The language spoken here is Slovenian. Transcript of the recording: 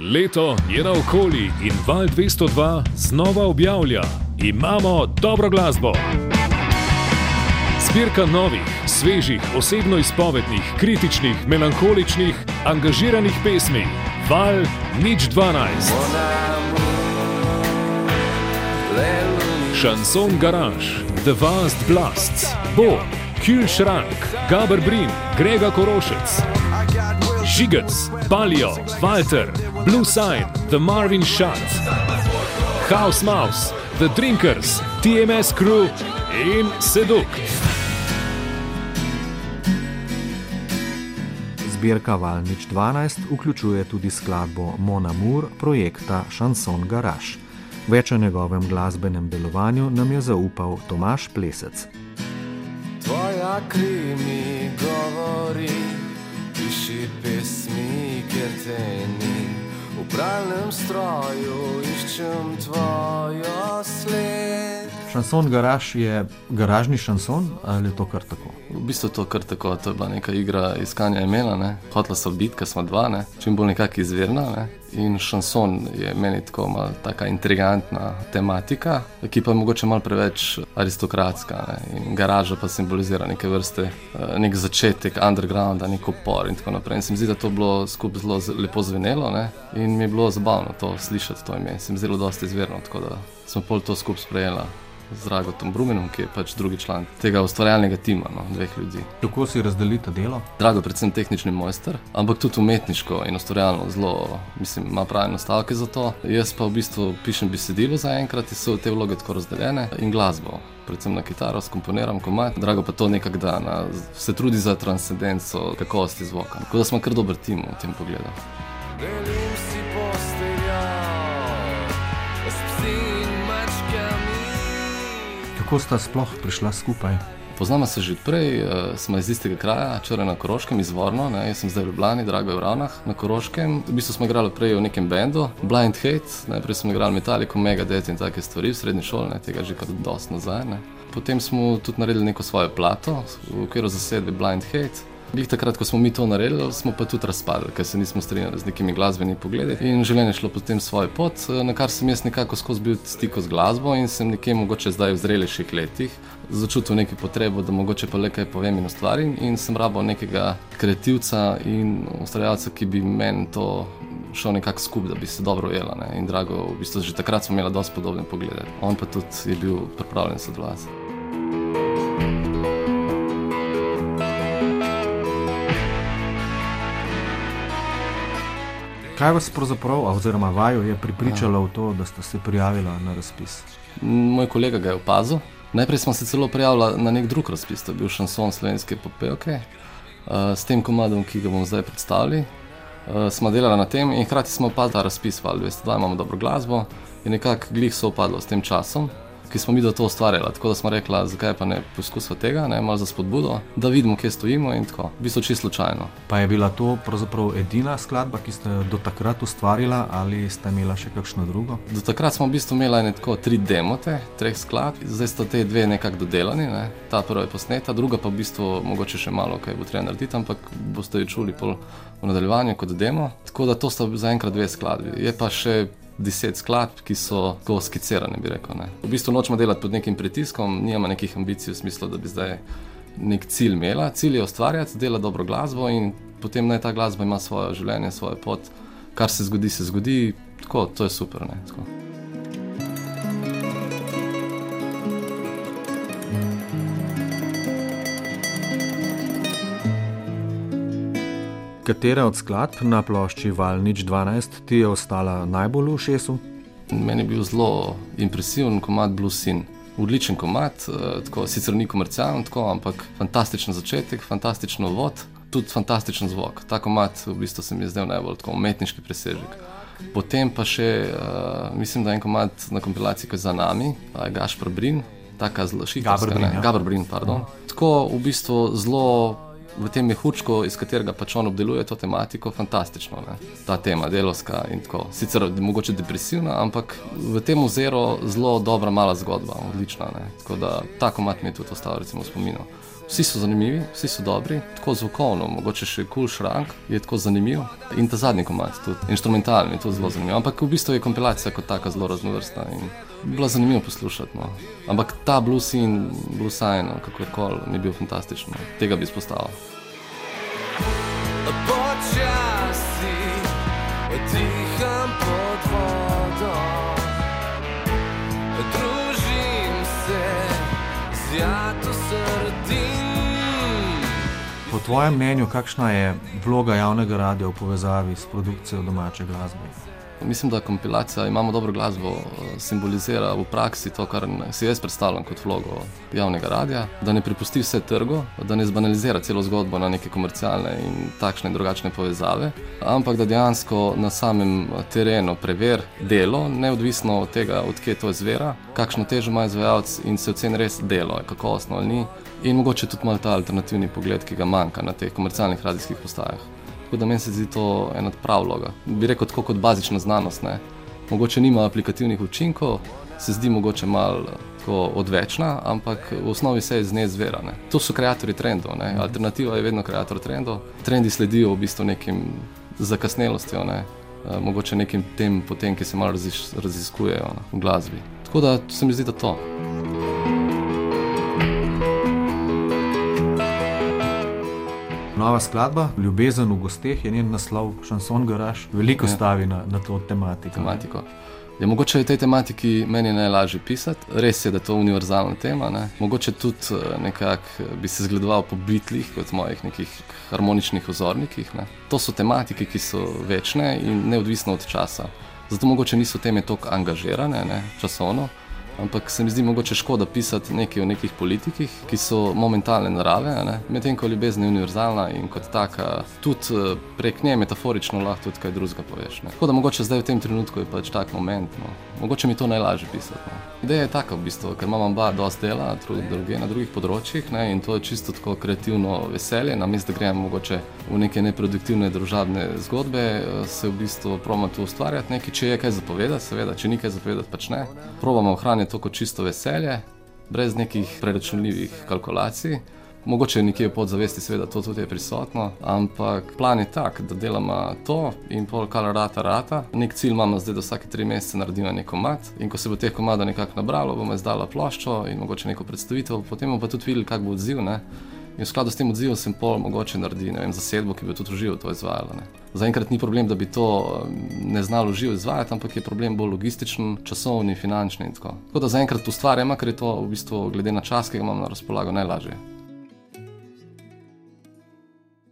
Leto je naokoli in Val 202 znova objavlja: Imamo dobro glasbo. Zbirka novih, svežih, osebno izpovednih, kritičnih, melankoličnih, angažiranih pesmi. Val nič 12. Šanson Garage, The Vast Blasts, Bo, Kühlschrank, Gaber Brin, Grega Korošec, Žigec, Palio, Walter, Blue Sign, The Marvin Shot, House Mouse, The Drinkers, TMS Crew in Sedukt. Zbirka Valnič 12 vključuje tudi skladbo Mona Moore projekta Chanson Garage. Več o njegovem glasbenem delovanju nam je zaupal Tomaš Plesec. Tvoja kri mi govori, piši pesmi, ker te ni. V pralnem stroju iščem tvojo sled. Šanson Garaž je garažni šanson ali je to kar tako? V bistvu je to kar tako, to je bila neka igra iskanja imena. Hotla so biti, ker smo dva, ne. Čim bolj nekako izvirna, ne. In šanson je meni tako malo taka intrigantna tematika, ki pa je mogoče malo preveč aristokratska, ne. In garaža pa simbolizira neke vrste, eh, nek začetek undergrounda, nek upor in tako naprej. In se mi zdi, da to bilo skupaj zelo lepo zvenelo, ne. In mi je bilo zabavno to slišati, to ime. Se mi zdelo dosti izvirno, tako da smo pol to skupaj sprejela z Dragotom Brumenom, ki je pač drugi član tega ustvarjalnega tima, no, dveh ljudi. Kako si razdelite delo? Drago, predvsem tehnični mojster, ampak tudi umetniško in ustvarjalno zelo, mislim, ima prave nastavke za to. Jaz pa v bistvu pišem besedilo zaenkrat in so te vloge tako razdeljene in glasbo. Predvsem na kitaro skomponiram komaj, drago pa to nekako da, na, se trudi za transcendenco kakovosti zvoka. Tako da smo kar dober tim v tem pogledu. Delim si posteljo s psi in. Kako sta sploh prišla skupaj? Poznamo se že prej, uh, smo iz istega kraja, črne na Koroškem, izvorno. Ne? Jaz sem zdaj v Ljubljani, drago je v Ravnah na Koroškem. V bistvu smo igrali prej v nekem bendu, Blind Hate, najprej smo igrali Metallico, Megadeth in take stvari v srednji šoli, ne? tega že kar dosti nazaj. Ne? Potem smo tudi naredili neko svojo plato v okviru zasedbe Blind Hate. Glih takrat, ko smo mi to naredili, smo pa tudi razpadli, ker se nismo strinjali z nekimi glasbenimi pogledi. In življenje je šlo potem svojo pot, na kar sem jaz nekako skozi bil v stiku z glasbo in sem nekje mogoče zdaj v zrelejših letih začutil neko potrebo, da mogoče pa le kaj povem in ustvarim. In sem rabo nekega kreativca in ustvarjalca, ki bi meni to šel nekako skupaj, da bi se dobro ujela. Ne? In drago, v bistvu že takrat smo imeli dosti podobne poglede. On pa tudi je bil pripravljen sodelovati. Kaj vas pravzaprav, oziroma vaju, je pripričalo v to, da ste se prijavili na razpis? Moj kolega ga je opazil. Najprej smo se celo prijavili na nek drug razpis, to je bil šanson slovenske popevke. Uh, s tem komadom, ki ga bomo zdaj predstavili, uh, smo delali na tem in hkrati smo opazili ta razpis, val 202, imamo dobro glasbo in nekako glih so upadlo s tem časom, ki smo mi do to ustvarjali. Tako da smo rekli, zakaj pa ne poskusimo tega, ne malo za spodbudo, da vidimo, kje stojimo in tako. V bistvu čisto slučajno. Pa je bila to pravzaprav edina skladba, ki ste jo do takrat ustvarila, ali ste imela še kakšno drugo? Do takrat smo v bistvu imeli ene tako tri demote, treh skladb, zdaj sta te dve nekako dodelani, ne? ta prva je posneta, druga pa v bistvu mogoče še malo kaj bo treba narediti, ampak boste jo čuli pol v nadaljevanju kot demo. Tako da to sta zaenkrat dve skladbi. Je pa še deset skladb, ki so tako skicirane, bi rekel. Ne? V bistvu nočemo delati pod nekim pritiskom, nimamo nekih ambicij v smislu, da bi zdaj nek cilj imela. Cilj je ustvarjati, delati dobro glasbo in potem naj ta glasba ima svoje življenje, svojo pot. Kar se zgodi, se zgodi, tako, to je super. Ne? Tako. Katera od skladb na plošči Valnič 12 ti je ostala najbolj v ušesu? Meni je bil zelo impresiven komat Blues Sin. Odličen komat, eh, tako, sicer ni komercialen, tako, ampak fantastičen začetek, fantastičen uvod, tudi fantastičen zvok. Ta komat v bistvu se mi je zdel najbolj tako, umetniški presežek. Potem pa še, uh, mislim, da je en komat na kompilaciji, ki je za nami, uh, Gašpor Brin, taka zelo šikarska. Gabor Brin, ja. Gabor Brin, pardon. Tako v bistvu zelo v tem mehurčku, iz katerega pač on obdeluje to tematiko, fantastično. Ne? Ta tema, delovska in tako. Sicer mogoče depresivna, ampak v tem oziru zelo dobra mala zgodba, odlična. Ne? Tako da ta komat mi je tudi ostal recimo v spominu. Vsi so zanimivi, vsi so dobri, tako zvokovno, mogoče še kul cool šrank je tako zanimiv. In ta zadnji komat, tudi instrumentalni, je tudi zelo zanimiv. Ampak v bistvu je kompilacija kot taka zelo raznovrstna in bila zanimiva poslušati. No. Ampak ta blues in blues sign, kako koli, ni bil fantastičen, no. tega bi izpostavil. Počasi diham pod vodo, družim se z jato srdin. Tvojem mnenju, kakšna je vloga javnega radia v povezavi s produkcijo domače glasbe? Mislim, da kompilacija imamo dobro glasbo, eh, simbolizira v praksi to, kar si jaz predstavljam kot vlogo javnega radia, da ne prepusti vse trgu, da ne zbanalizira celo zgodbo na neke komercialne in takšne in drugačne povezave, ampak da dejansko na samem terenu prever delo, neodvisno od tega, odkje to izvira, kakšno težo ima izvajalec in se oceni res delo, kakovostno ali ni. In mogoče tudi malo ta alternativni pogled, ki ga manjka na teh komercialnih radijskih postajah. Tako da meni se zdi to ena prav vloga. Bi rekel, tako kot bazična znanost. Ne. Mogoče nima aplikativnih učinkov, se zdi mogoče malo odvečna, ampak v osnovi se iz nje zvera. Ne. To so ustvarjalci trendov. Ne. Alternativa je vedno ustvarjalec trendov. Trendi sledijo v bistvu nekim zakasnelostjo, ne. Eh, mogoče nekim tem, potem, ki se malo raziskujejo ne, v glasbi. Tako da se mi zdi, da to. Nova skladba, Ljubezen v gosteh je njen naslov, šanson garaž, veliko ja. stavi na, na to tematiko. tematiko. Ja, mogoče je tej tematiki meni najlažje pisati, res je, da je to univerzalna tema. Ne? Mogoče tudi eh, nekako bi se zgledoval po bitlih, kot mojih nekih harmoničnih ozornikih. Ne? To so tematike, ki so večne in neodvisno od časa. Zato mogoče niso teme tako angažirane, ne? časovno. Ampak se mi zdi mogoče škoda pisati nekaj o nekih politikih, ki so momentalne narave, medtem ko ljubezen je univerzalna in kot taka, tudi eh, prek nje metaforično lahko tudi kaj drugega poveš. Ne. Tako da mogoče zdaj v tem trenutku je pač tak moment. No. Mogoče mi to najlažje pisati. No. Ideja je taka v bistvu, ker imam bar dosti dela druge, na drugih področjih ne, in to je čisto tako kreativno veselje, namesto da grem mogoče v neke neproduktivne družabne zgodbe, eh, se v bistvu probam tu ustvarjati nekaj, če je kaj zapovedati, seveda, če ni kaj zapovedati, pač ne. Probamo ohranjati to kot čisto veselje, brez nekih preračunljivih kalkulacij. Mogoče nekje v podzavesti, seveda, to tudi je prisotno, ampak plan je tak, da delamo to in pol kar rata, rata. Nek cilj imamo zdaj, da vsake tri mesece naredimo neko mat in ko se bo teh komadov nekako nabralo, bomo izdala ploščo in mogoče neko predstavitev, potem bomo pa tudi videli, kak bo odziv. Ne? In v skladu s tem odzivom sem pol mogoče naredil zasedbo, ki bi tudi živo to izvajala. Zaenkrat ni problem, da bi to ne znalo živo izvajati, ampak je problem bolj logističen, časovni, finančni in tako. Tako da zaenkrat ustvarjam, ker je to v bistvu glede na čas, ki ga imam na razpolago, najlažje.